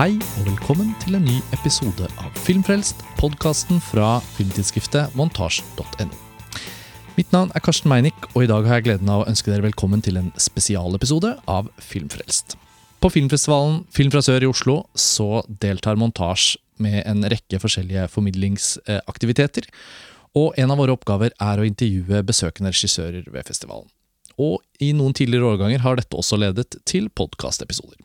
Hei og velkommen til en ny episode av Filmfrelst, podkasten fra filmtidsskriftet montasj.no. Mitt navn er Karsten Meinick, og i dag har jeg gleden av å ønske dere velkommen til en spesialepisode av Filmfrelst. På filmfestivalen Film fra sør i Oslo så deltar Montasj med en rekke forskjellige formidlingsaktiviteter, og en av våre oppgaver er å intervjue besøkende regissører ved festivalen. Og i noen tidligere årganger har dette også ledet til podkastepisoder.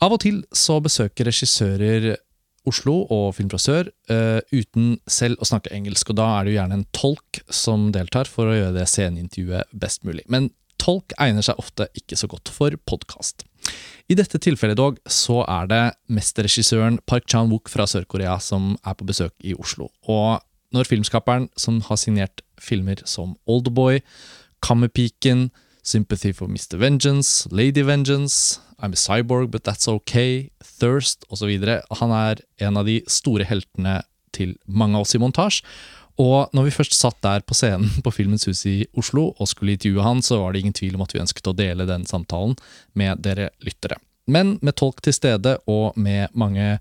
Av og til så besøker regissører Oslo og Film fra sør uh, uten selv å snakke engelsk, og da er det jo gjerne en tolk som deltar for å gjøre det sceneintervjuet best mulig. Men tolk egner seg ofte ikke så godt for podkast. I dette tilfellet dog så er det mesterregissøren Park Chan-wook fra Sør-Korea som er på besøk i Oslo. Og når filmskaperen, som har signert filmer som Oldboy, Kammerpiken, Sympathy for Mr. Vengeance, Lady Vengeance, I'm a Cyborg, But That's Okay, Thirst osv. Han er en av de store heltene til mange av oss i montasje. Og når vi først satt der på scenen på Filmens Hus i Oslo og skulle intervjue han, så var det ingen tvil om at vi ønsket å dele den samtalen med dere lyttere. Men med tolk til stede og med mange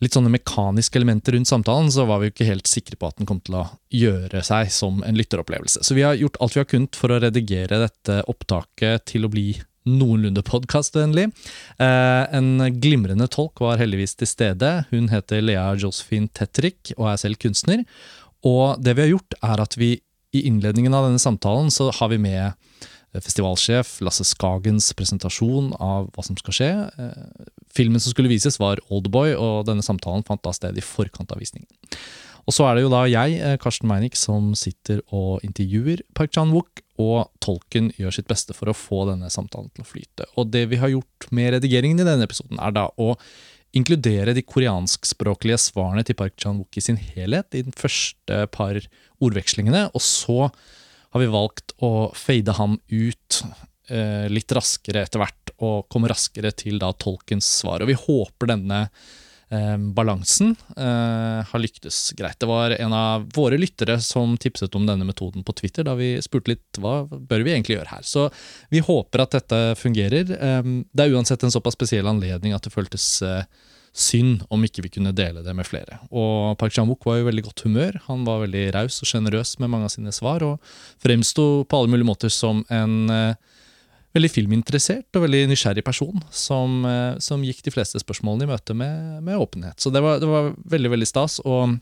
litt sånne mekaniske elementer rundt samtalen, så var vi jo ikke helt sikre på at den kom til å gjøre seg som en lytteropplevelse. Så vi har gjort alt vi har kunnet for å redigere dette opptaket til å bli noenlunde podkastvennlig. Eh, en glimrende tolk var heldigvis til stede. Hun heter Lea Josephine Tetrick og er selv kunstner. Og det vi har gjort, er at vi i innledningen av denne samtalen så har vi med festivalsjef Lasse Skagens presentasjon av hva som skal skje. Eh, filmen som skulle vises, var Oldboy, og denne samtalen fant da sted i forkant av visningen. Og så er det jo da jeg, eh, Karsten Meinick, som sitter og intervjuer Park Chan-wook, og tolken gjør sitt beste for å få denne samtalen til å flyte. Og det vi har gjort med redigeringen i denne episoden, er da å inkludere de koreanskspråklige svarene til Park Chan-wook i sin helhet i den første par ordvekslingene, og så har vi valgt å fade ham ut eh, litt raskere etter hvert, og komme raskere til da tolkens svar. Og vi håper denne balansen eh, har lyktes greit. Det var en av våre lyttere som tipset om denne metoden på Twitter, da vi spurte litt hva bør vi egentlig gjøre her. Så vi håper at dette fungerer. Eh, det er uansett en såpass spesiell anledning at det føltes eh, synd om ikke vi kunne dele det med flere. Og Park Chan-wook var i veldig godt humør. Han var veldig raus og sjenerøs med mange av sine svar, og fremsto på alle mulige måter som en eh, veldig filminteressert og veldig nysgjerrig person som, eh, som gikk de fleste spørsmålene i møte med, med åpenhet. Så det var, det var, veldig, veldig stas. Og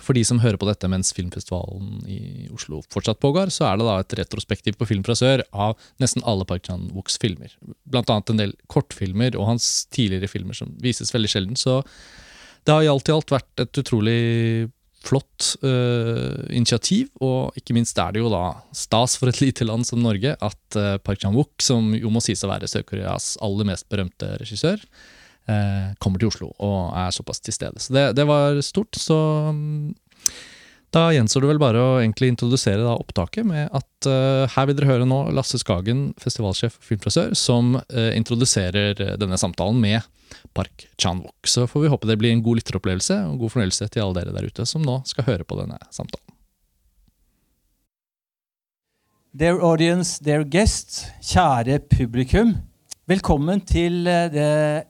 for de som hører på dette mens filmfestivalen i Oslo fortsatt pågår, så er det da et retrospektiv på Film fra sør av nesten alle Park Chan-wooks filmer. Blant annet en del kortfilmer og hans tidligere filmer som vises veldig sjelden. Så det har i alt i alt vært et utrolig flott uh, initiativ, og ikke minst er det jo da stas for et lite land som Norge at uh, Park Chan-wook, som jo må sies å være Sør-Koreas aller mest berømte regissør, uh, kommer til Oslo og er såpass til stede. Så det, det var stort. Så um, da gjenstår det vel bare å egentlig introdusere da opptaket med at uh, her vil dere høre nå Lasse Skagen, festivalsjef og filmfrisør, som uh, introduserer denne samtalen med Park Chan-wook. Så får vi håpe det blir en god lytteropplevelse og god fornøyelse til alle dere der ute som nå skal høre på denne samtalen. Dear audience, dear guests, kjære publikum. Velkommen til eh, det,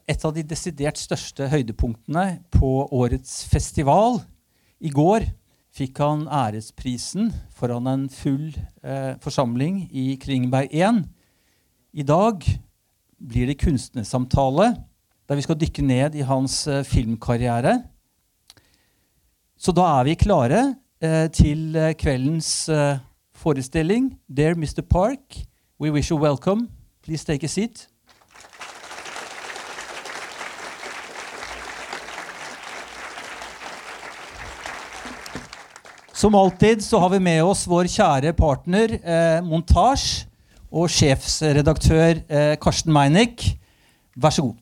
et av de desidert største høydepunktene på årets festival. I går fikk han æresprisen foran en full eh, forsamling i Kringberg 1. I dag blir det kunstnersamtale der vi skal dykke ned i hans eh, filmkarriere. Så da er vi klare eh, til uh, kveldens forestilling. Dear Mr. Park, we wish you welcome. Please take a seat. Som alltid så har vi med oss vår kjære partner eh, Montasj og sjefsredaktør eh, Karsten Meinick. Vær så god.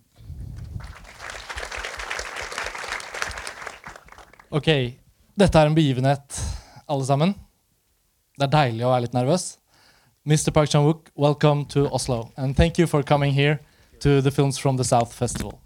Ok, dette er en begivenhet, alle sammen. Det er deilig å være litt nervøs. Mr. Park Chan-wook, welcome to Oslo. And thank you for coming here to the Films from the South Festival.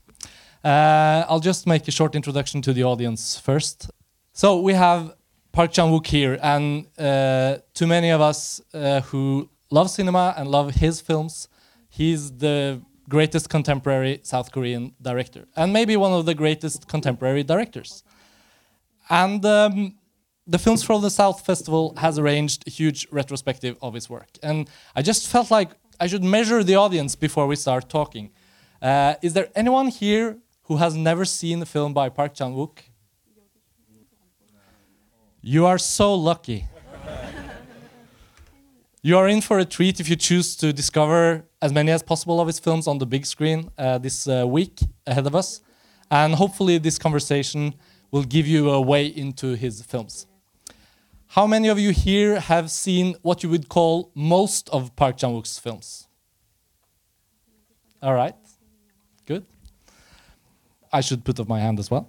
Uh, I'll just make a short introduction to the audience first. So we have Park Chan Wook here, and uh, to many of us uh, who love cinema and love his films, he's the greatest contemporary South Korean director, and maybe one of the greatest contemporary directors. And um, the Films from the South Festival has arranged a huge retrospective of his work, and I just felt like I should measure the audience before we start talking. Uh, is there anyone here who has never seen a film by Park Chan Wook? You are so lucky. you are in for a treat if you choose to discover as many as possible of his films on the big screen uh, this uh, week ahead of us. And hopefully, this conversation will give you a way into his films. How many of you here have seen what you would call most of Park Chan Wook's films? All right, good. I should put up my hand as well.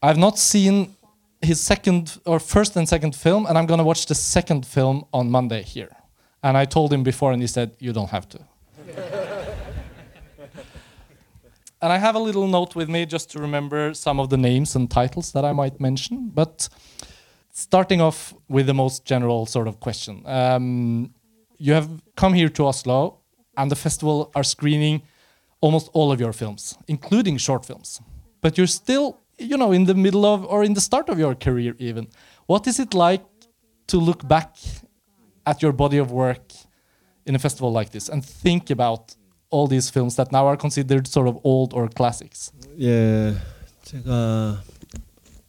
I've not seen his second or first and second film, and I'm gonna watch the second film on Monday here. And I told him before, and he said, "You don't have to." and I have a little note with me just to remember some of the names and titles that I might mention. But starting off with the most general sort of question, um, you have come here to Oslo, and the festival are screening almost all of your films, including short films. But you're still, you know, in the middle of or in the start of your career, even. What is it like to look back at your body of work in a festival like this and think about all these films that now are considered sort of old or classics? 예, 제가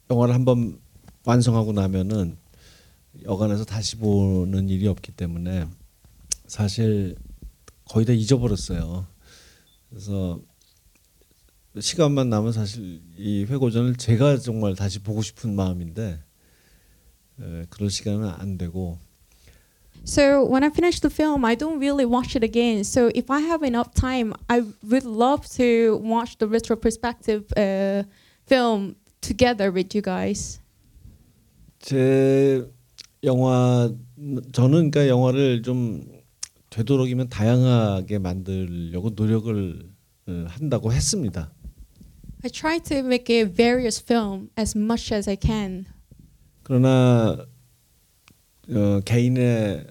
영화를 한번 완성하고 나면은 여관에서 다시 보는 일이 없기 때문에 사실 거의 다 잊어버렸어요. 그래서 시간만 나면 사실 이 회고전을 제가 정말 다시 보고 싶은 마음인데 에, 그럴 시간은 안 되고 So when I finish the film, I don't really watch it again. So if I have enough time, I would love to watch the retrospective uh, film together with you guys. 제 영화 저는 그러니까 영화를 좀 되도록이면 다양하게 만들려고 노력을 어, 한다고 했습니다. I try to make a various film as much as I can. 그러나 어, 개인의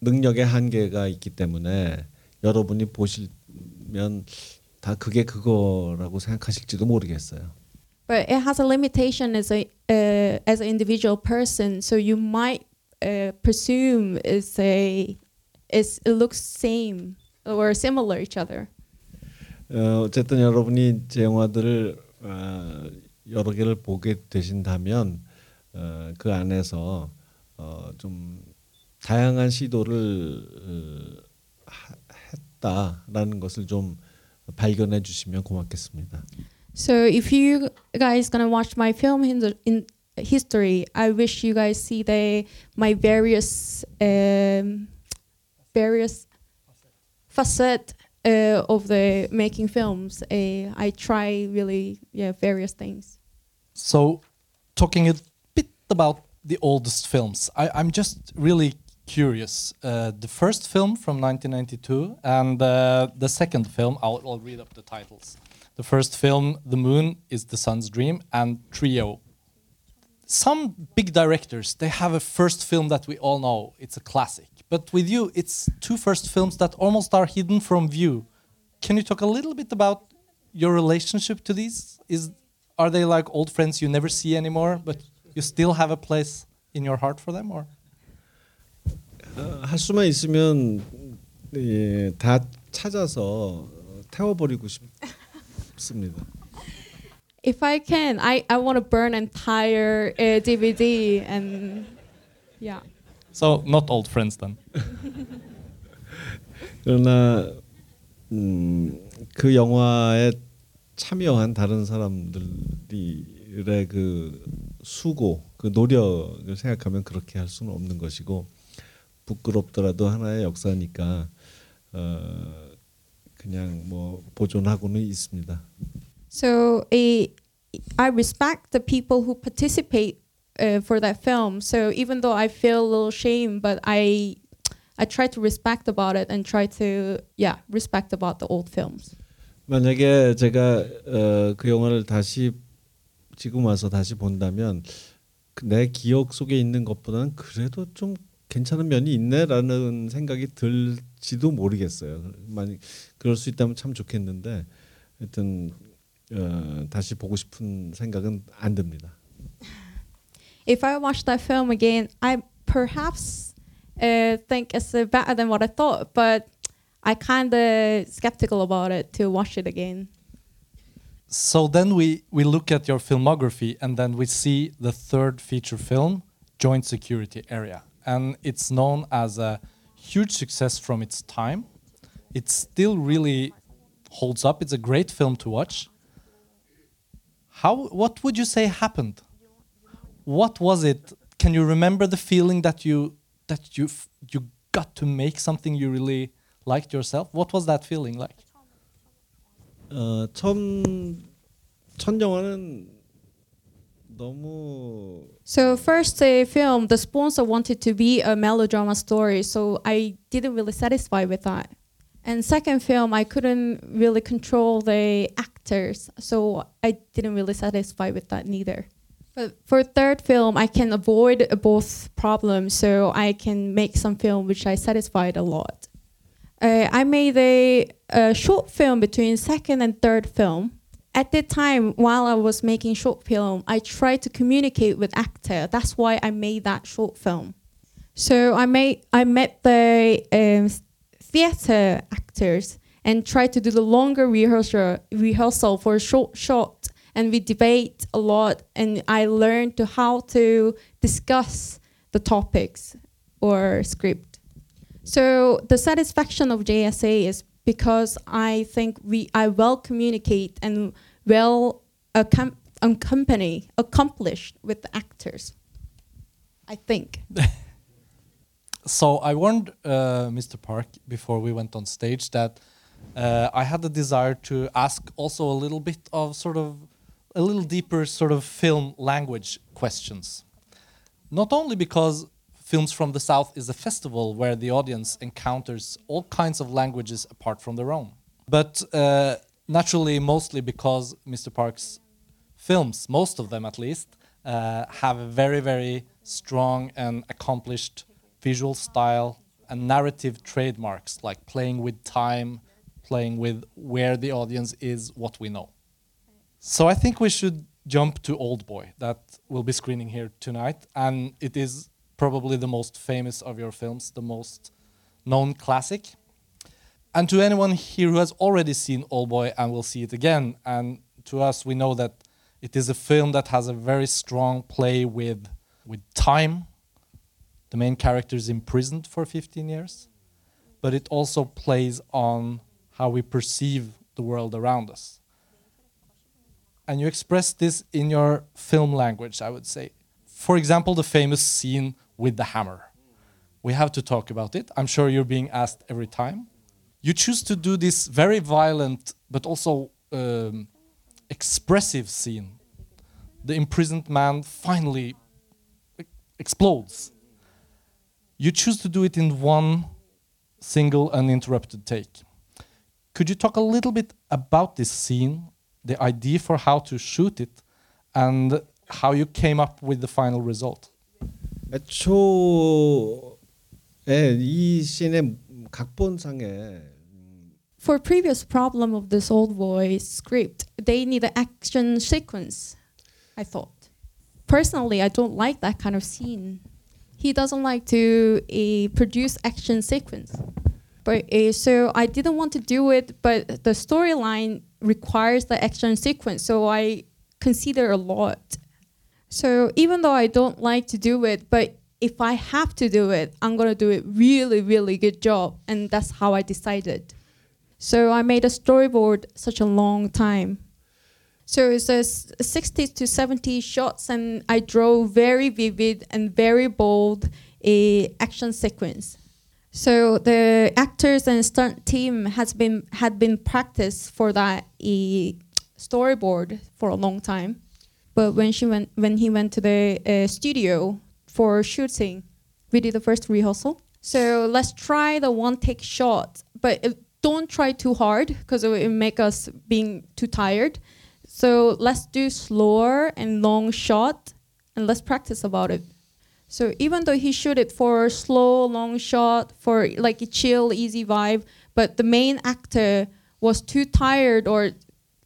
능력의 한계가 있기 때문에 여러분이 보시면 다 그게 그거라고 생각하실지도 모르겠어요. But it has a limitation as a uh, as an individual person. So you might uh, presume it's a it's, it looks same or similar each other. 어, 어쨌든 여러분이 제 영화들을 어, 여러 개를 보게 되신다면 어, 그 안에서 어, 좀 다양한 시도를 어, 하, 했다라는 것을 좀 발견해 주시면 고맙겠습니다. So if you guys gonna watch my film in, the, in history, I wish you guys see the my various um, various facet uh, of the making films. Uh, I try really yeah various things. So, talking a bit about the oldest films, I, I'm just really curious. Uh, the first film from 1992 and uh, the second film, I'll, I'll read up the titles. The first film, The Moon is the Sun's Dream, and Trio Some big directors, they have a first film that we all know, it's a classic. But with you, it's two first films that almost are hidden from view. Can you talk a little bit about your relationship to these? Is are they like old friends you never see anymore, but you still have a place in your heart for them, or? 어, 할 수만 있으면 예, 다 찾아서 태워버리고 싶습니다. If I can, I, I want to burn entire uh, DVD and yeah. So not old friends then. 그러나 음, 그 영화에 참여한 다른 사람들의 그 수고, 그 노력을 생각하면 그렇게 할 수는 없는 것이고 부끄럽더라도 하나의 역사니까 어, 그냥 뭐 보존하고는 있습니다. So a, I respect the people who participate uh, for that film. So even though I feel a little shame, but I I try to respect about it and try to yeah respect about the old films. 만약에 제가 어, 그 영화를 다시 지금 와서 다시 본다면 그내 기억 속에 있는 것보다는 그래도 좀 괜찮은 면이 있네라는 생각이 들지도 모르겠어요. 만약 그럴 수 있다면 참 좋겠는데 하여튼 어, 다시 보고 싶은 생각은 안 듭니다. If I watch that film again, I perhaps uh, think it's uh, better than what I thought, but I kind of skeptical about it to watch it again. So then we we look at your filmography and then we see the third feature film, Joint Security Area, and it's known as a huge success from its time. It still really holds up. It's a great film to watch. How what would you say happened? What was it? Can you remember the feeling that you that you f- you got to make something you really liked yourself? What was that feeling like? 어, 처음 첫 영화는 너무 So first uh, film, the sponsor wanted to be a melodrama story, so I didn't really satisfy with that. And second film, I couldn't really control the actors, so I didn't really satisfy with that neither. But for third film, I can avoid both problems, so I can make some film which I satisfied a lot. Uh, I made a, a short film between second and third film. At that time, while I was making short film, I tried to communicate with actor. That's why I made that short film. So I made I met the um, theater actors and try to do the longer rehearsal rehearsal for a short shot, and we debate a lot. And I learned to how to discuss the topics or script. So the satisfaction of JSA is because I think we I well communicate and well accom- accompany accomplished with the actors. I think. So I warned uh, Mr. Park before we went on stage that uh, I had the desire to ask also a little bit of sort of a little deeper sort of film language questions. Not only because Films from the South is a festival where the audience encounters all kinds of languages apart from their own, but uh, naturally, mostly because Mr. Park's films, most of them at least, uh, have a very, very strong and accomplished visual style and narrative trademarks like playing with time, playing with where the audience is, what we know. So I think we should jump to Old Boy that will be screening here tonight, and it is probably the most famous of your films, the most known classic. And to anyone here who has already seen Old Boy and will see it again, and to us, we know that it is a film that has a very strong play with with time. The main character is imprisoned for 15 years, but it also plays on how we perceive the world around us. And you express this in your film language, I would say. For example, the famous scene with the hammer. We have to talk about it. I'm sure you're being asked every time. You choose to do this very violent but also um, expressive scene. The imprisoned man finally explodes. You choose to do it in one single uninterrupted take. Could you talk a little bit about this scene, the idea for how to shoot it, and how you came up with the final result? 애초에 이 씬의 각본상에 For previous problem of this old boy script, they need an action sequence. I thought. Personally, I don't like that kind of scene. He doesn't like to uh, produce action sequence. But uh, so I didn't want to do it, but the storyline requires the action sequence, so I consider a lot. So even though I don't like to do it, but if I have to do it, I'm gonna do it really, really good job, and that's how I decided. So I made a storyboard such a long time. So it's a 60 to 70 shots, and I draw very vivid and very bold a action sequence. So the actors and stunt team has been had been practiced for that e storyboard for a long time. But when she went when he went to the uh, studio for shooting, we did the first rehearsal. So let's try the one take shot, but uh, don't try too hard because it will make us being too tired. So let's do slower and long shot, and let's practice about it. So even though he shoot it for slow, long shot, for like a chill, easy vibe, but the main actor was too tired or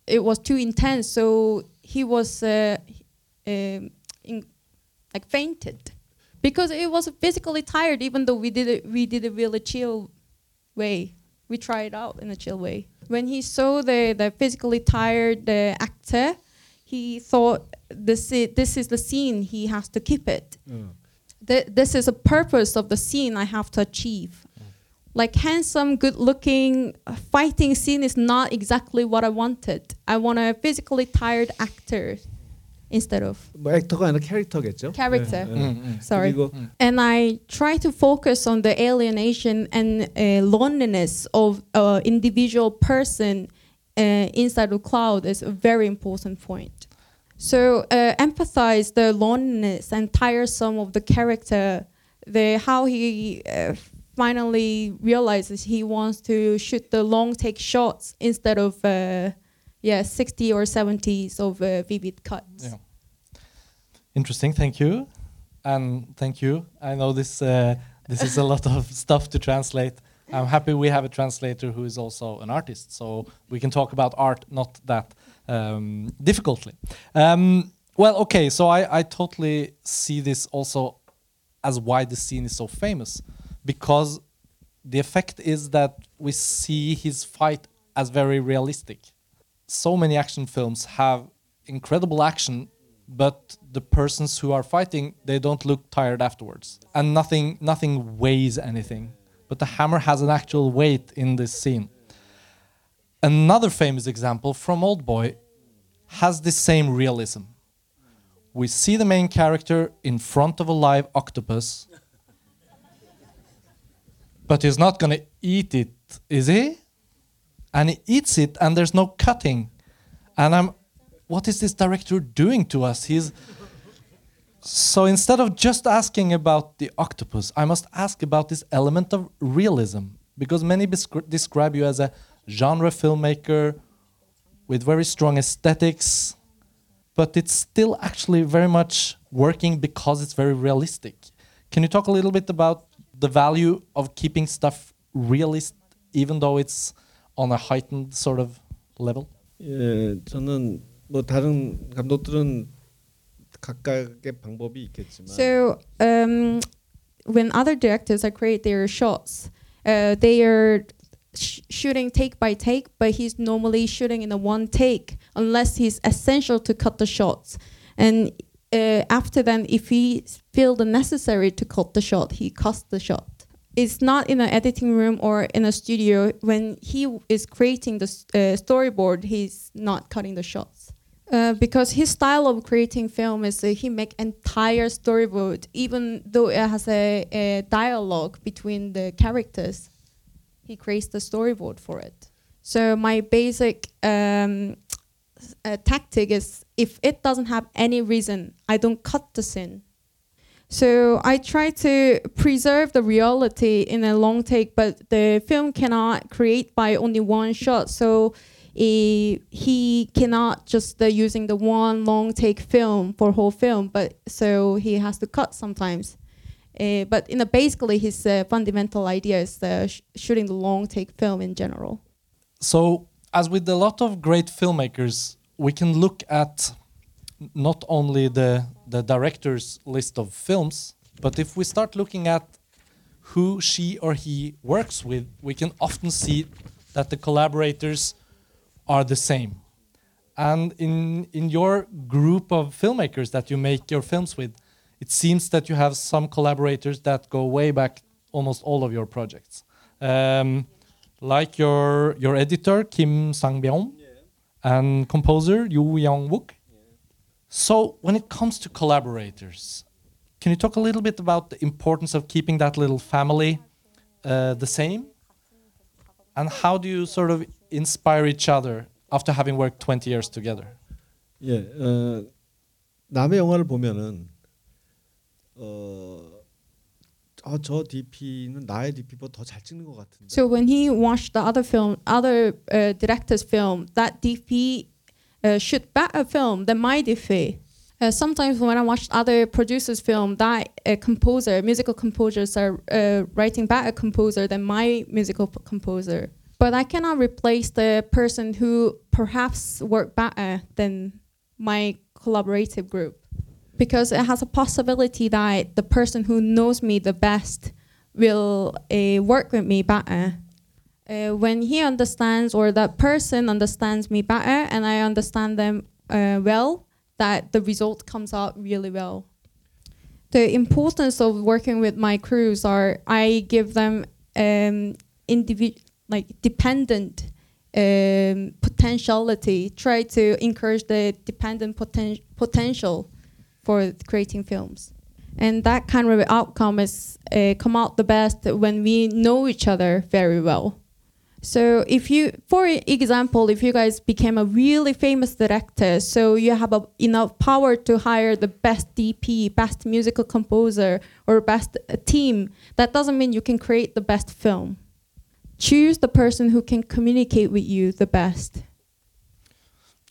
it was too intense, so he was uh, um, in, like fainted because it was physically tired. Even though we did it, we did it really chill way. We try it out in a chill way. When he saw the the physically tired uh, actor, he thought this is, this is the scene. He has to keep it. Th- this is a purpose of the scene I have to achieve. Like handsome, good-looking uh, fighting scene is not exactly what I wanted. I want a physically tired actor instead of 뭐 액터가 아니라 캐릭터겠죠. character. 예, 예. Mm, Sorry. 그리고 And I try to focus on the alienation and uh, loneliness of an individual person uh, inside the cloud is a very important point. So uh, empathize the loneliness and tiresome of the character, the how he uh, finally realizes he wants to shoot the long take shots instead of uh, yeah 60 or 70s of uh, vivid cuts. Yeah. Interesting. Thank you, and thank you. I know this uh, this is a lot of stuff to translate. I'm happy we have a translator who is also an artist, so we can talk about art not that um, difficultly. Um, well, okay. So I I totally see this also as why the scene is so famous, because the effect is that we see his fight as very realistic. So many action films have incredible action, but the persons who are fighting they don't look tired afterwards, and nothing nothing weighs anything. But the hammer has an actual weight in this scene. Another famous example from Old Boy has the same realism. We see the main character in front of a live octopus, but he's not gonna eat it, is he? And he eats it, and there's no cutting. And I'm, what is this director doing to us? He's so instead of just asking about the octopus, I must ask about this element of realism because many describe you as a genre filmmaker with very strong aesthetics, but it's still actually very much working because it's very realistic. Can you talk a little bit about the value of keeping stuff realist, even though it's on a heightened sort of level? 예, 저는 뭐 다른 감독들은 각각의 방법이 있겠지만 So um, when other directors are create their shots, uh, they are sh- shooting take by take, but he's normally shooting in a one take unless he's essential to cut the shots. And uh, after then, if he feel the necessary to cut the shot, he cuts the shot. It's not in an editing room or in a studio. When he is creating the uh, storyboard, he's not cutting the shots. Uh, because his style of creating film is uh, he make entire storyboard, even though it has a, a dialogue between the characters. He creates the storyboard for it. So my basic um, uh, tactic is if it doesn't have any reason, I don't cut the scene. So I try to preserve the reality in a long take, but the film cannot create by only one shot. So he cannot just uh, using the one long take film for whole film, but so he has to cut sometimes. Uh, but in basically his uh, fundamental idea is uh, sh- shooting the long take film in general. So, as with a lot of great filmmakers, we can look at not only the the director's list of films, but if we start looking at who she or he works with, we can often see that the collaborators are the same. And in in your group of filmmakers that you make your films with, it seems that you have some collaborators that go way back almost all of your projects. Um, like your your editor Kim Sang Bum and composer Jo Young Wook. So when it comes to collaborators, can you talk a little bit about the importance of keeping that little family uh, the same? And how do you sort of inspire each other after having worked 20 years together? 예, 어, 남의 영화를 보면은 어, 어, 저 DP는 나의 DP보다 더 잘 찍는 것 같은데. So when he watched the other film, other uh, director's film, that DP uh, should better film than my DP. Uh, sometimes when I watch other producers' film, that uh, composer, musical composers are uh, writing better composer than my musical composer. But I cannot replace the person who perhaps work better than my collaborative group because it has a possibility that the person who knows me the best will uh, work with me better. Uh, when he understands or that person understands me better and I understand them uh, well, that the result comes out really well. The importance of working with my crews are I give them um, individual, like dependent um, potentiality. Try to encourage the dependent poten- potential for creating films, and that kind of outcome is uh, come out the best when we know each other very well. So if you, for example, if you guys became a really famous director, so you have a, enough power to hire the best DP, best musical composer, or best uh, team, that doesn't mean you can create the best film. Choose the person who can communicate with you the best.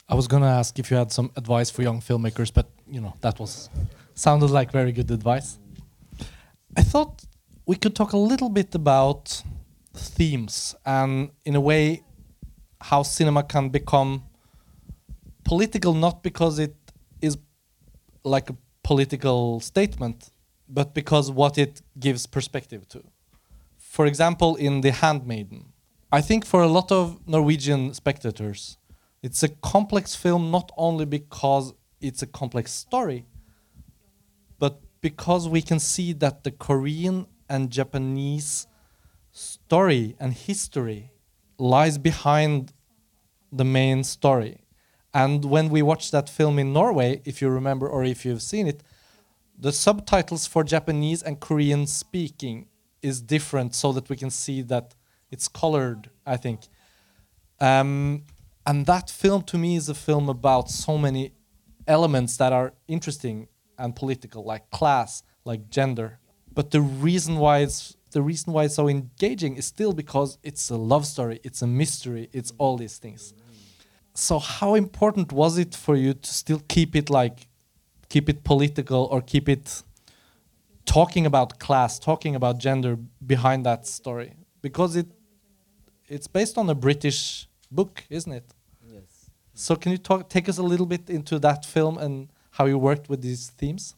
I was gonna ask if you had some advice for young filmmakers, but you know that was sounded like very good advice. I thought we could talk a little bit about themes and, in a way, how cinema can become political, not because it is like a political statement, but because what it gives perspective to. For example, in The Handmaiden, I think for a lot of Norwegian spectators, it's a complex film not only because it's a complex story, but because we can see that the Korean and Japanese story and history lies behind the main story. And when we watched that film in Norway, if you remember or if you've seen it, the subtitles for Japanese and Korean speaking is different so that we can see that it's colored, I think. Um, and that film to me is a film about so many elements that are interesting and political, like class, like gender. But the reason why it's the reason why it's so engaging is still because it's a love story, it's a mystery, it's all these things. So how important was it for you to still keep it like keep it political or keep it talking about class, talking about gender behind that story? Because it it's based on a British book, isn't it? Yes. So can you talk take us a little bit into that film and how you worked with these themes?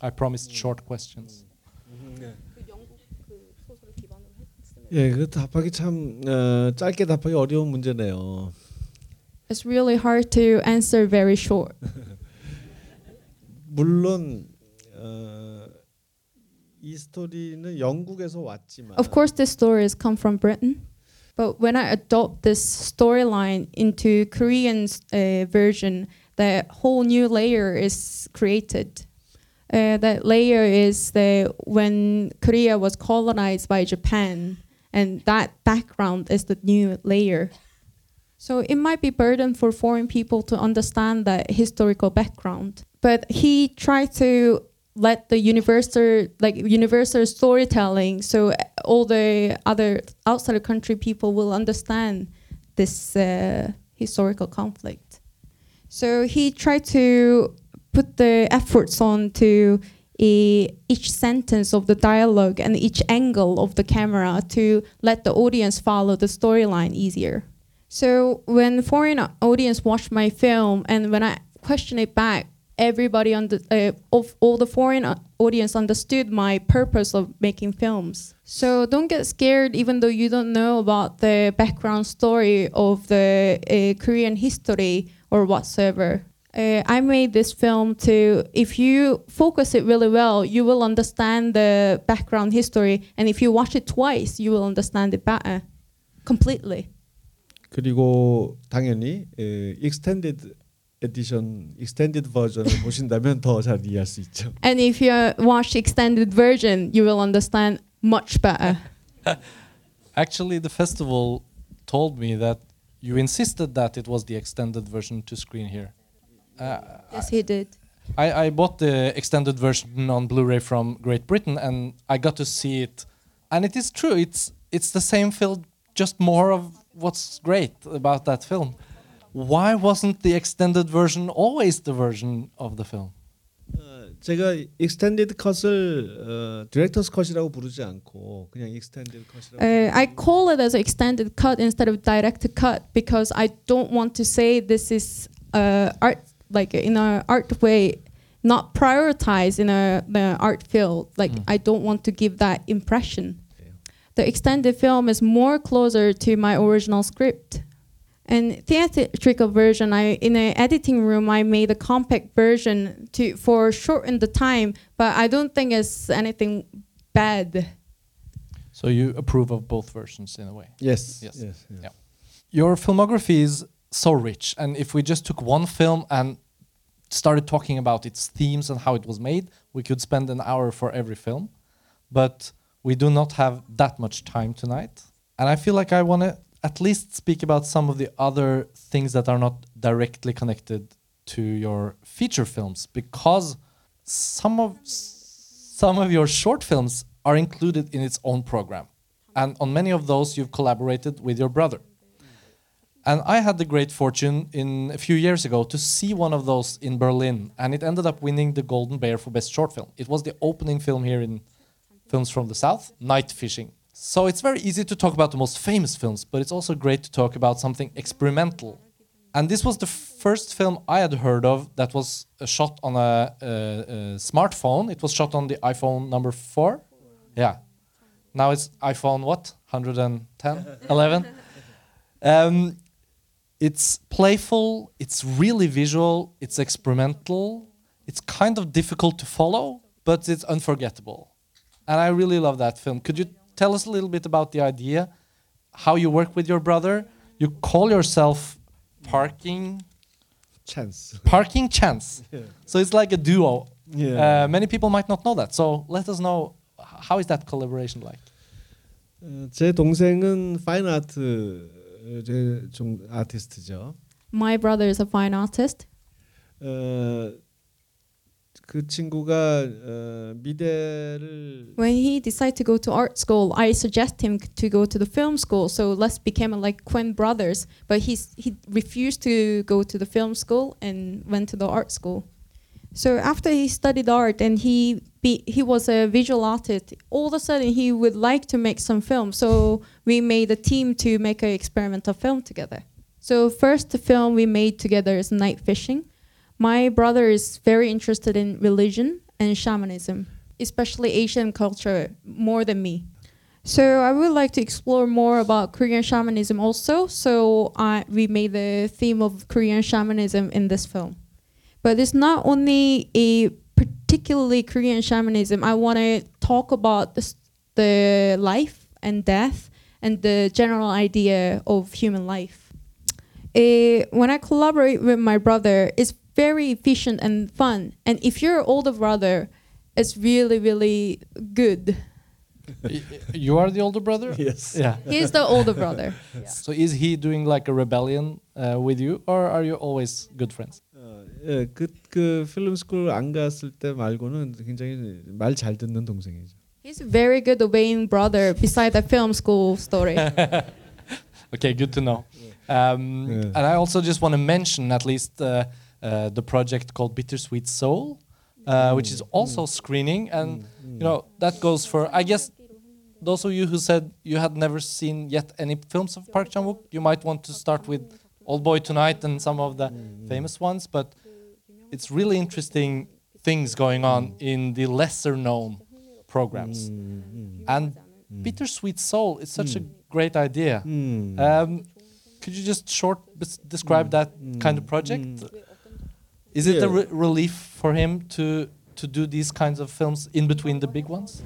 I promised short questions. Mm-hmm. 예, 그 답하기 참 어, 짧게 답하기 어려운 문제네요. It's really hard to answer very short. 물론 어, 이 스토리는 영국에서 왔지만 Of course, this story has come from Britain, but when I adopt this storyline into Korean uh, version, the whole new layer is created. Uh, that layer is the when Korea was colonized by Japan, and that background is the new layer. So it might be burden for foreign people to understand that historical background, but he tried to let the universal like universal storytelling so all the other outside the country people will understand this uh, historical conflict so he tried to put the efforts on to each sentence of the dialogue and each angle of the camera to let the audience follow the storyline easier so when foreign audience watch my film and when i question it back everybody under uh, of all the foreign audience understood my purpose of making films. So don't get scared, even though you don't know about the background story of the uh, Korean history or whatsoever Uh, I made this film to, if you focus it really well, you will understand the background history, and if you watch it twice, you will understand it better, completely. 그리고 당연히 에, 익스텐디드 에디션 익스텐디드 버전을 보신다면 더 잘 이해할 수 있죠. And if you uh, watch extended version, you will understand much better. Actually, the festival told me that you insisted that it was the extended version to screen here. Uh, yes, he did. I, I bought the extended version on Blu-ray from Great Britain, and I got to see it. And it is true. It's it's the same film, just more of what's great about that film. Why wasn't the extended version always the version of the film? 어, 제가 익스텐디드 컷을 어, 디렉터스 컷이라고 부르지 않고 그냥 익스텐디드 컷이라고. Uh, I call it as an extended cut instead of direct cut because I don't want to say this is uh, art like in a art way, not prioritized in a the art field. Like mm. I don't want to give that impression. The extended film is more closer to my original script. And theatrical version, I in an editing room, I made a compact version to for shorten the time, but I don't think it's anything bad. So you approve of both versions in a way. Yes. Yes. yes, yes. Yeah. Your filmography is so rich, and if we just took one film and started talking about its themes and how it was made, we could spend an hour for every film. But we do not have that much time tonight, and I feel like I want to at least speak about some of the other things that are not directly connected to your feature films because some of some of your short films are included in its own program. And on many of those you've collaborated with your brother and i had the great fortune in a few years ago to see one of those in berlin and it ended up winning the golden bear for best short film it was the opening film here in films from the south night fishing so it's very easy to talk about the most famous films but it's also great to talk about something experimental and this was the first film I had heard of that was shot on a, a, a smartphone. It was shot on the iPhone number four. Yeah. Now it's iPhone what? 110? 11? Um, it's playful, it's really visual, it's experimental, it's kind of difficult to follow, but it's unforgettable. And I really love that film. Could you tell us a little bit about the idea, how you work with your brother? You call yourself parking Chance. parking chance Yeah. so it's like a duo Yeah. uh, many people might not know that so let us know h- how is that collaboration like 어, 제 동생은 파인 아트 아티스트죠. My brother is a fine artist. 친구가 어, 미대를 When he decided to go to art school, I suggest him to go to the film school. So let's become uh, like Coen brothers. But he he refused to go to the film school and went to the art school. So after he studied art and he be, he was a visual artist, all of a sudden he would like to make some film. So we made a team to make an experimental film together. So first the film we made together is Night Fishing. My brother is very interested in religion and shamanism, especially Asian culture, more than me. So I would like to explore more about Korean shamanism also. So we made the theme of Korean shamanism in this film. But it's not only a particularly Korean shamanism. I want to talk about this, the life and death and the general idea of human life. Eh, when I collaborate with my brother, it's very efficient and fun. And if you're an older brother, it's really, really good. Y- y- you are the older brother Yes. yeah He's the older brother. so is he doing like a rebellion uh, with you or are you always good friends 어, He's 그, 안 갔을 때 말고는 굉장히 듣는 동생이죠. He's very good obeying brother beside the film school story. okay, good to know. Um, yeah. And I also just want to mention at least uh, uh, the project called Bittersweet Seoul, uh, mm, which is also mm. screening, and mm, mm. you know that goes for I guess those of you who said you had never seen yet any films of Park Chan Wook, you might want to start with Old Boy Tonight and some of the mm. mm. famous ones, but it's really interesting things going on in the lesser known programs. And Bittersweet Seoul is such a great idea. Um, could you just short describe that kind of project? Is it yeah. a re relief for him to to do these kinds of films in between the big ones?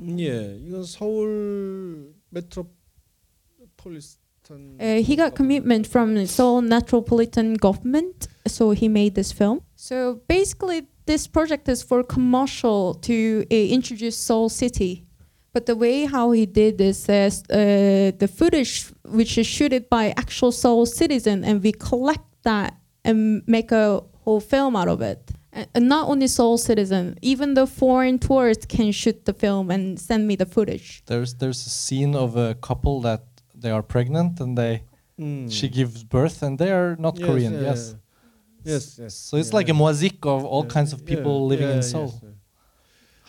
예, 이건 서울 메트로폴리스 uh, he got commitment from the Seoul Metropolitan Government, so he made this film. So basically, this project is for commercial to uh, introduce Seoul City. But the way how he did this is uh, the footage, which is shooted by actual Seoul citizen, and we collect that and make a whole film out of it. And, and not only Seoul citizen, even the foreign tourists can shoot the film and send me the footage. There's there's a scene of a couple that they are pregnant and they Mm. she gives birth and they are not Yes, Korean. yeah, yes. yeah. Yes, yes. So it's yeah, like a yeah. mosaic of all Yeah, kinds of people yeah, living yeah, in yes, Seoul. yeah.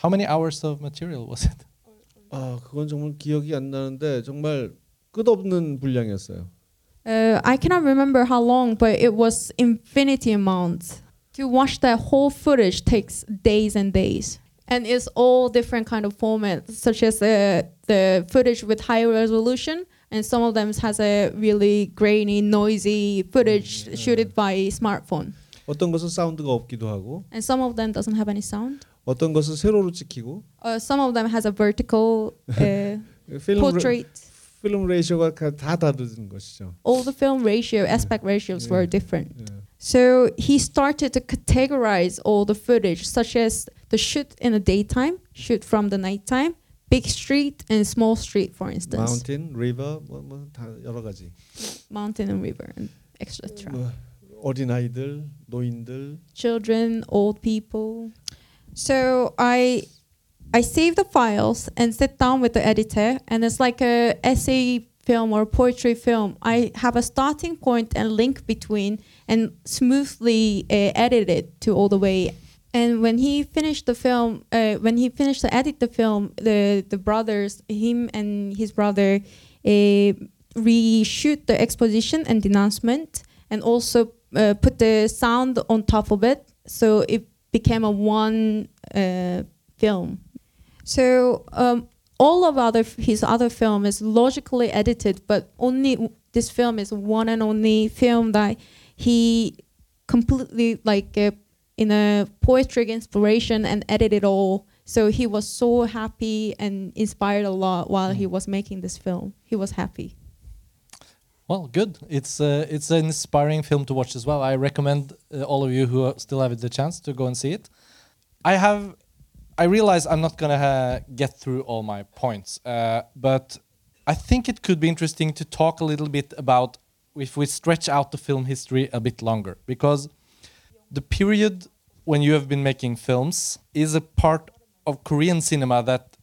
How many hours of material was it? 아 그건 정말 기억이 안 나는데 정말 끝없는 분량이었어요. Uh, I cannot remember how long, but it was infinity amounts. To watch that whole footage takes days and days, and it's all different kind of formats, such as uh, the footage with high resolution, and some of them has a really grainy, noisy footage shooted by smartphone, 어떤 것은 사운드가 없기도 하고 and some of them doesn't have any sound. 어떤 것은 세로로 찍히고 Uh, some of them has a vertical uh, 필름 레, portrait. 필름 레이셔가 가- 다 다른 것이죠. All the film ratio, aspect ratios were Yeah. different. 예. So he started to categorize all the footage, such as the shoot in the daytime, shoot from the nighttime, big street and small street, for instance, 마운틴, 리버 뭐뭐다 여러 가지. mountain and river, and etc. 뭐 어린 아이들, 노인들. Children, old people. So I I save the files and sit down with the editor, and it's like a essay film or poetry film. I have a starting point and link between, and smoothly uh, edit it to all the way. and when he finished the film, uh, when he finished to edit the film, the the brothers, him and his brother, uh, reshoot the exposition and denouncement, and also uh, put the sound on top of it, so it became a one uh, film. So um, all of other his other film is logically edited, but only this film is one and only film that he completely like uh, in a poetic inspiration and edit it all. So he was so happy and inspired a lot while he was making this film. He was happy. Well, good. It's uh, it's an inspiring film to watch as well. I recommend uh, all of you who still have the chance to go and see it. I have, I realize I'm not gonna uh, get through all my points, uh, but I think it could be interesting to talk a little bit about if we stretch out the film history a bit longer, because the period when you have been making films is a part of Korean cinema that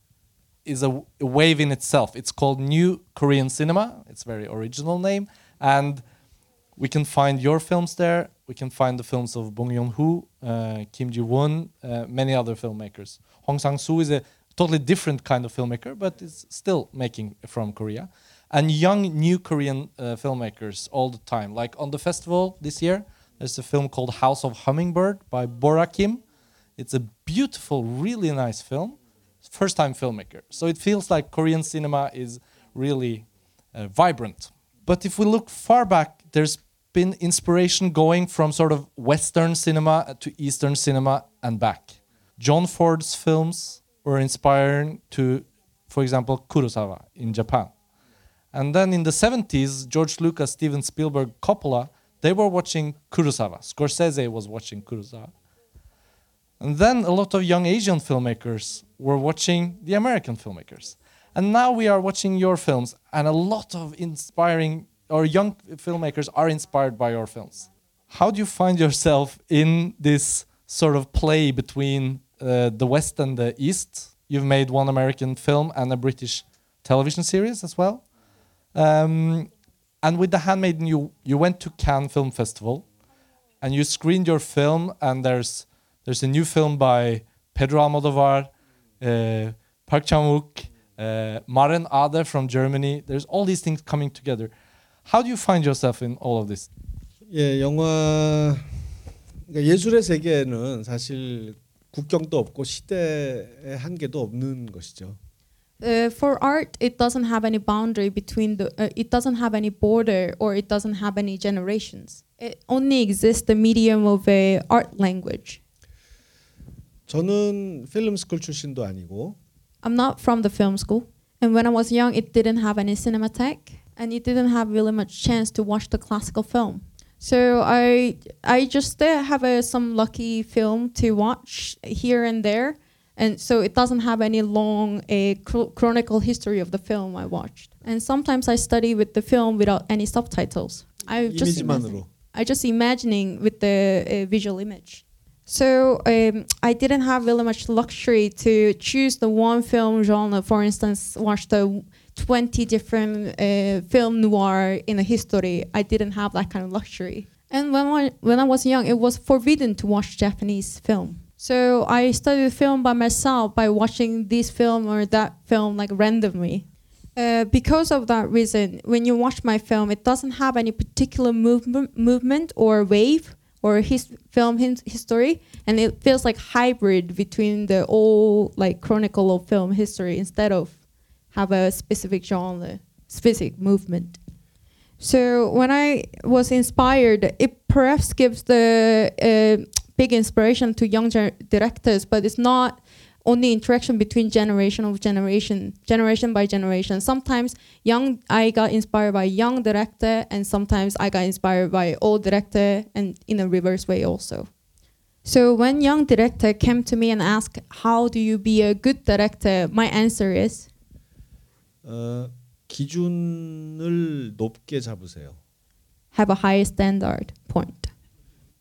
is a, wave in itself. It's called New Korean Cinema. It's a very original name, and we can find your films there. We can find the films of Bong Joon-ho, uh, Kim Ji-won, uh, many other filmmakers. Hong Sang-soo is a totally different kind of filmmaker, but is still making from Korea. And young new Korean uh, filmmakers all the time. Like on the festival this year, there's a film called House of Hummingbird by Bora Kim. It's a beautiful, really nice film first time filmmaker. So it feels like Korean cinema is really uh, vibrant. But if we look far back, there's been inspiration going from sort of Western cinema to Eastern cinema and back. John Ford's films were inspiring to, for example, Kurosawa in Japan. And then in the 70s, George Lucas, Steven Spielberg, Coppola, they were watching Kurosawa. Scorsese was watching Kurosawa. And then a lot of young Asian filmmakers were watching the American filmmakers. And now we are watching your films, and a lot of inspiring or young filmmakers are inspired by your films. How do you find yourself in this sort of play between uh, the West and the East? You've made one American film and a British television series as well. Um, and with The Handmaiden, you, you went to Cannes Film Festival and you screened your film, and there's there's a new film by Pedro Almodovar, uh, Park Chan-wook, uh, Maren Ade from Germany. There's all these things coming together. How do you find yourself in all of this? 예, 영화 그러니까 예술의 세계에는 사실 국경도 없고 시대의 한계도 없는 것이죠. Uh, for art, it doesn't have any boundary between the. Uh, it doesn't have any border, or it doesn't have any generations. It only exists the medium of a art language. 저는 필름 스쿨 출신도 아니고 I'm not from the film school, and when I was young, it didn't have any cinematheque, and it didn't have really much chance to watch the classical film. So I I just uh, have a, some lucky film to watch here and there, and so it doesn't have any long a chronicle history of the film I watched. And sometimes I study with the film without any subtitles. I just I just imagining with the uh, visual image. So um, I didn't have really much luxury to choose the one film genre. For instance, watch the 20 different uh, film noir in a history. I didn't have that kind of luxury. And when I, when I was young, it was forbidden to watch Japanese film so I studied film by myself by watching this film or that film like randomly. Uh, because of that reason, when you watch my film, it doesn't have any particular movement, movement or wave or his film his history, and it feels like hybrid between the old like chronicle of film history instead of have a specific genre, specific movement. So when I was inspired, it perhaps gives the uh, big inspiration to young ger- directors, but it's not only interaction between generation of generation, generation by generation. Sometimes young, I got inspired by young director, and sometimes I got inspired by old director, and in a reverse way also. So when young director came to me and asked, "How do you be a good director?" My answer is, 어, 기준을 높게 잡으세요. "Have a higher standard point.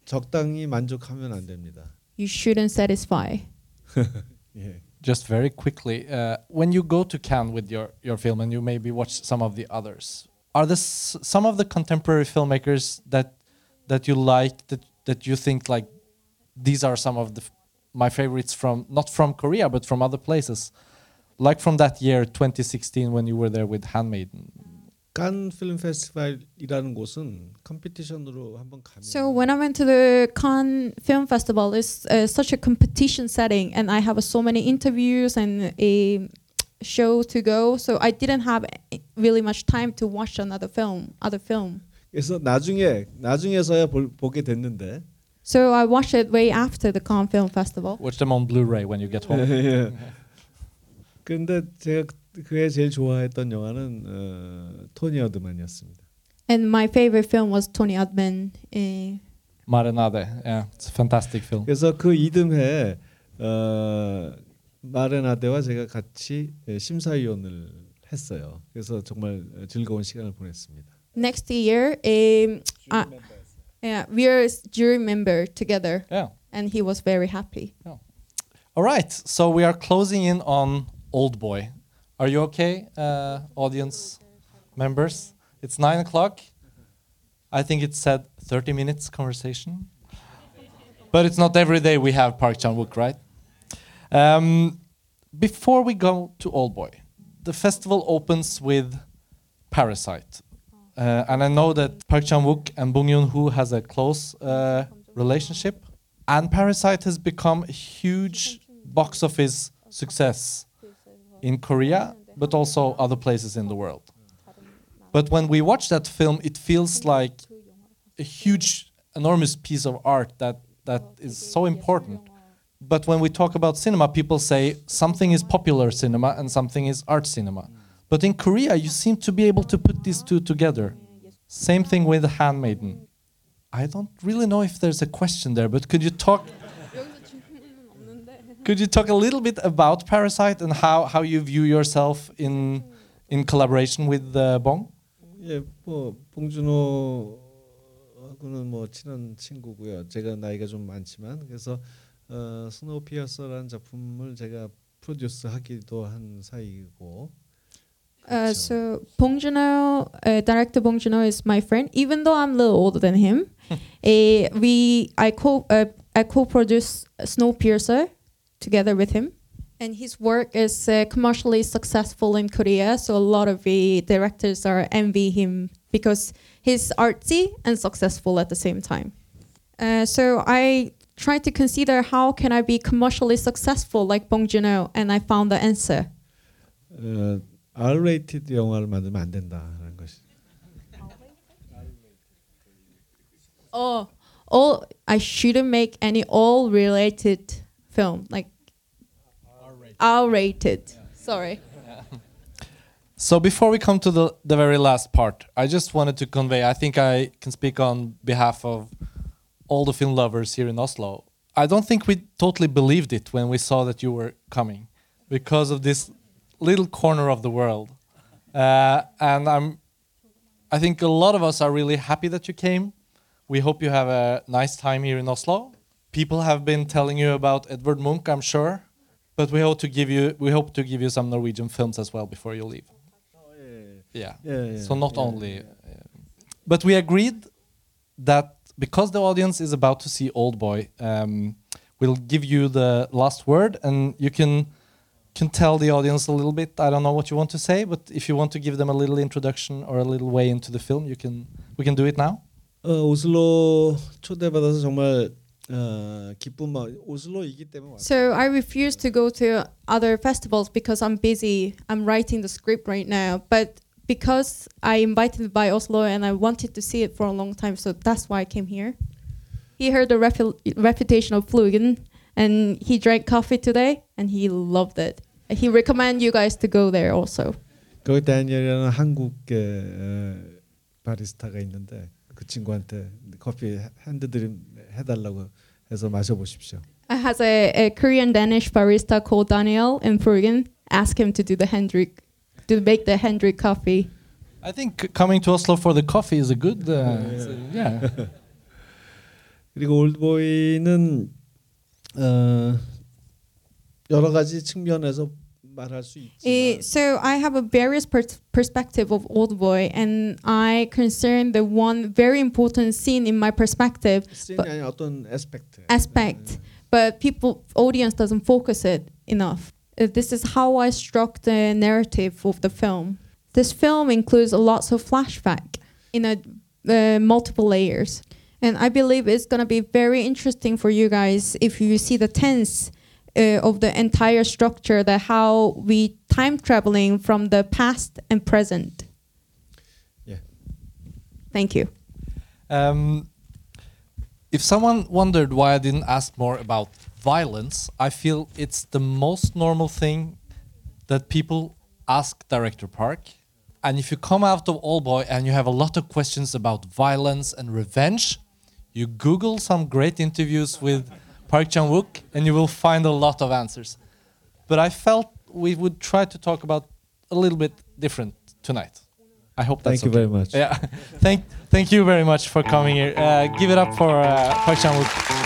적당히 만족하면 안 됩니다. You shouldn't satisfy." 예. Just very quickly, uh, when you go to Cannes with your, your film and you maybe watch some of the others, are there s- some of the contemporary filmmakers that that you like that that you think like these are some of the f- my favorites from not from Korea but from other places, like from that year 2016 when you were there with Handmaiden. 칸 필름 페스티벌이라는 곳은 컴피티션으로 한번 가면 So when I went to the Cannes Film Festival, it's uh, such a competition setting, and I have so many interviews and a show to go. So I didn't have really much time to watch another film, other film. 그래서 나중에 나중에서야 볼, 보게 됐는데 So I watched it way after the Cannes Film Festival. Watch them on Blu-ray when you get home. 예. 근데 제가 그에 제일 좋아했던 영화는 어, 토니 어드만이었습니다. And my favorite film was Tony Adman. Uh, Marinade, yeah, it's a fantastic film. 그래서 그 이듬해 어, 마레나데와 제가 같이 예, 심사위원을 했어요. 그래서 정말 즐거운 시간을 보냈습니다. next year, um, uh, yeah, we are jury member together, Yeah. and he was very happy. All right, so we are closing in on Old Boy. Are you okay, uh, audience members? It's nine o'clock. I think it said 30 minutes conversation. But it's not every day we have Park Chan Wook, right? Um, before we go to Old Boy, the festival opens with Parasite. Uh, and I know that Park Chan Wook and Bong Yoon Ho has a close uh, relationship. And Parasite has become a huge box office success in Korea, but also other places in the world. But when we watch that film, it feels like a huge, enormous piece of art that, that is so important. But when we talk about cinema, people say something is popular cinema and something is art cinema. But in Korea, you seem to be able to put these two together. Same thing with *The Handmaiden. I don't really know if there's a question there, but could you talk? Could you talk a little bit about Parasite and how, how you view yourself in in collaboration with uh, Bong? 예, 뭐 봉준호하고는 뭐 친한 친구고요. 제가 나이가 좀 많지만 그래서 어, 스노우피어서라는 작품을 제가 프로듀스하기도 한 사이고 Uh, so Bong Joon-ho, uh, director Bong Joon-ho is my friend. Even though I'm a little older than him, uh, we I co uh, I co-produce Snowpiercer together with him. And his work is uh, commercially successful in Korea, so a lot of the directors are envy him because he's artsy and successful at the same time. Uh, so I tried to consider how can I be commercially successful like Bong Joon-ho, and I found the answer. 어, R-rated 영화를 만들면 안 된다라는 것이. Oh, all I shouldn't make any R-rated film like R rated. Sorry. So before we come to the, the very last part, I just wanted to convey, I think I can speak on behalf of all the film lovers here in Oslo. I don't think we totally believed it when we saw that you were coming because of this little corner of the world. Uh, and I'm I think a lot of us are really happy that you came. we hope you have a nice time here in Oslo. People have been telling you about Edvard Munch, I'm sure, but we hope to give you we hope to give you some Norwegian films as well before you leave. Oh, yeah, yeah. yeah. So not only, um, but we agreed that because the audience is about to see Old Boy, um, we'll give you the last word, and you can can tell the audience a little bit. I don't know what you want to say, but if you want to give them a little introduction or a little way into the film, you can. We can do it now. Oslo 오슬로이기 때문에 So I refuse to go to other festivals because I'm busy. I'm writing the script right now. But because I invited by Oslo and I wanted to see it for a long time, so that's why I came here. He heard the refu- reputation of Fuglen and he drank coffee today and he loved it. And he recommend you guys to go there also. 거기 다니는 한국의 바리스타가 있는데 그 친구한테 커피 핸드드림 해달라고 해서 마셔보십시오. I had a, a Korean Danish barista called Daniel in Bergen. Ask him to do the hand drip, to make the hand drip coffee. I think coming to Oslo for the coffee is a good, uh, yeah. A, yeah. 그리고 올드보이는 어, 여러 가지 측면에서 말할 수 Eh, 있지만 so I have a various pers- perspective of Old Boy, and I concern the one very important scene in my perspective 씬이 but- 아닌 어떤 에스펙트 aspect, but people audience doesn't focus it enough. Uh, this is how I struck the narrative of the film. This film includes a lots of flashback in a uh, multiple layers, and I believe it's gonna be very interesting for you guys if you see the tense uh, of the entire structure, that how we time traveling from the past and present. Yeah. Thank you. Um, if someone wondered why I didn't ask more about violence, I feel it's the most normal thing that people ask Director Park. And if you come out of Old Boy and you have a lot of questions about violence and revenge, you Google some great interviews with Park Chan Wook and you will find a lot of answers. But I felt we would try to talk about a little bit different tonight. I hope that's Thank you okay. very much. Yeah, thank thank you very much for coming here. Uh, give it up for uh, Park Chan Wook.